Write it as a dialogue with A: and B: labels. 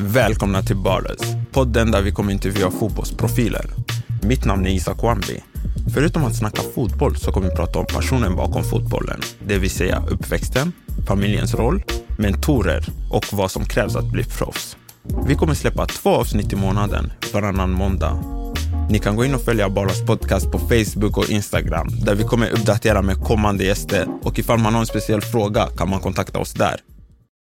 A: Välkomna till Ballers, podden där vi kommer intervjua fotbollsprofiler. Mitt namn är Isak Wambi. Förutom att snacka fotboll så kommer vi prata om personen bakom fotbollen, det vill säga uppväxten, familjens roll, mentorer och vad som krävs att bli proffs. Vi kommer släppa två avsnitt i månaden, varannan måndag. Ni kan gå in och följa Ballers podcast på Facebook och Instagram där vi kommer uppdatera med kommande gäster och ifall man har en speciell fråga kan man kontakta oss där.